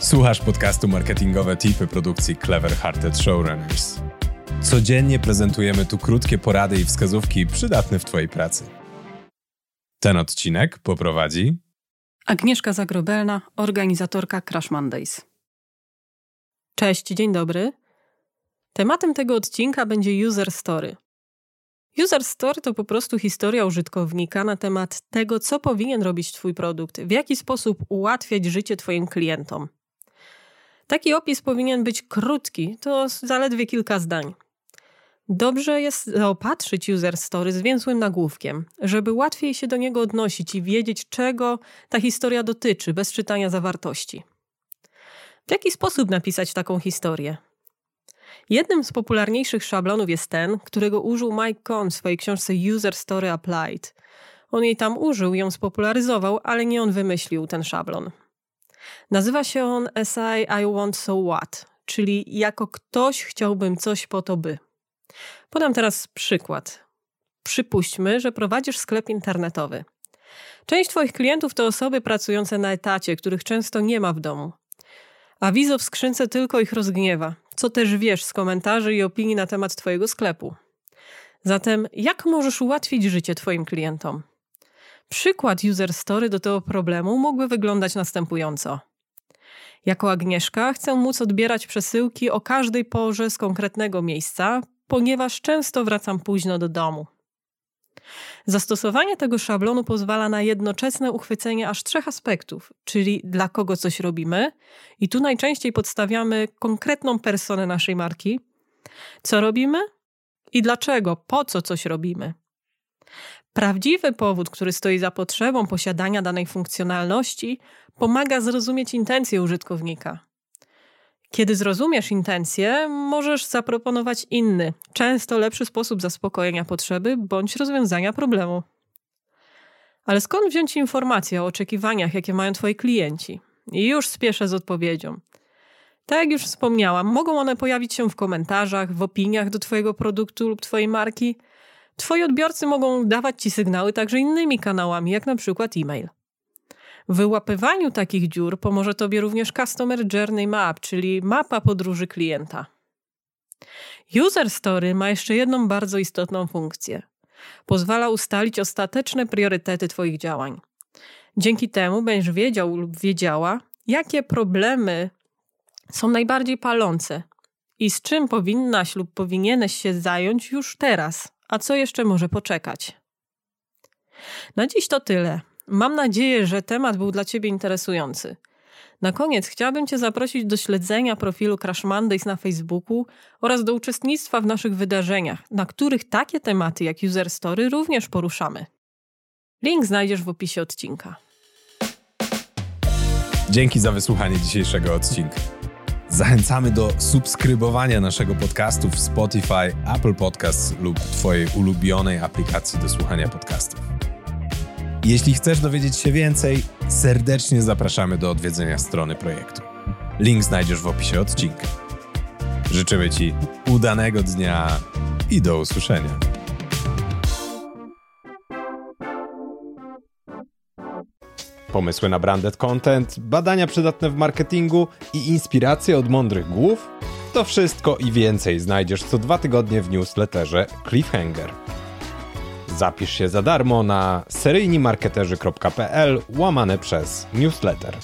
Słuchasz podcastu Marketingowe Tipy produkcji Clever Hearted Showrunners. Codziennie prezentujemy tu krótkie porady i wskazówki przydatne w Twojej pracy. Ten odcinek poprowadzi Agnieszka Zagrobelna, organizatorka Crash Mondays. Cześć, dzień dobry. Tematem tego odcinka będzie User Story. User Story to po prostu historia użytkownika na temat tego, co powinien robić Twój produkt, w jaki sposób ułatwiać życie Twoim klientom. Taki opis powinien być krótki, to zaledwie kilka zdań. Dobrze jest zaopatrzyć user story zwięzłym nagłówkiem, żeby łatwiej się do niego odnosić i wiedzieć, czego ta historia dotyczy, bez czytania zawartości. W jaki sposób napisać taką historię? Jednym z popularniejszych szablonów jest ten, którego użył Mike Cohn w swojej książce User Story Applied. On jej tam użył, ją spopularyzował, ale nie on wymyślił ten szablon. Nazywa się on Essay I Want So What, czyli jako ktoś chciałbym coś po to by. Podam teraz przykład. Przypuśćmy, że prowadzisz sklep internetowy. Część Twoich klientów to osoby pracujące na etacie, których często nie ma w domu. Awizo w skrzynce tylko ich rozgniewa, co też wiesz z komentarzy i opinii na temat Twojego sklepu. Zatem, jak możesz ułatwić życie Twoim klientom? Przykład user story do tego problemu mógłby wyglądać następująco. Jako Agnieszka chcę móc odbierać przesyłki o każdej porze z konkretnego miejsca, ponieważ często wracam późno do domu. Zastosowanie tego szablonu pozwala na jednoczesne uchwycenie aż trzech aspektów, czyli dla kogo coś robimy, i tu najczęściej podstawiamy konkretną personę naszej marki, co robimy i dlaczego, po co coś robimy. Prawdziwy powód, który stoi za potrzebą posiadania danej funkcjonalności, pomaga zrozumieć intencje użytkownika. Kiedy zrozumiesz intencje, możesz zaproponować inny, często lepszy sposób zaspokojenia potrzeby bądź rozwiązania problemu. Ale skąd wziąć informacje o oczekiwaniach, jakie mają Twoi klienci? I już spieszę z odpowiedzią. Tak jak już wspomniałam, mogą one pojawić się w komentarzach, w opiniach do Twojego produktu lub Twojej marki. Twoi odbiorcy mogą dawać Ci sygnały także innymi kanałami, jak na przykład e-mail. W wyłapywaniu takich dziur pomoże Tobie również Customer Journey Map, czyli mapa podróży klienta. User Story ma jeszcze jedną bardzo istotną funkcję. Pozwala ustalić ostateczne priorytety Twoich działań. Dzięki temu będziesz wiedział lub wiedziała, jakie problemy są najbardziej palące i z czym powinnaś lub powinieneś się zająć już teraz, a co jeszcze może poczekać. Na dziś to tyle. Mam nadzieję, że temat był dla Ciebie interesujący. Na koniec chciałabym Cię zaprosić do śledzenia profilu Crash Mondays na Facebooku oraz do uczestnictwa w naszych wydarzeniach, na których takie tematy jak User Story również poruszamy. Link znajdziesz w opisie odcinka. Dzięki za wysłuchanie dzisiejszego odcinka. Zachęcamy do subskrybowania naszego podcastu w Spotify, Apple Podcasts lub Twojej ulubionej aplikacji do słuchania podcastów. Jeśli chcesz dowiedzieć się więcej, serdecznie zapraszamy do odwiedzenia strony projektu. Link znajdziesz w opisie odcinka. Życzymy Ci udanego dnia i do usłyszenia. Pomysły na branded content, badania przydatne w marketingu i inspiracje od mądrych głów? To wszystko i więcej znajdziesz co dwa tygodnie w newsletterze Cliffhanger. Zapisz się za darmo na seryjnimarketerzy.pl łamane przez newsletter.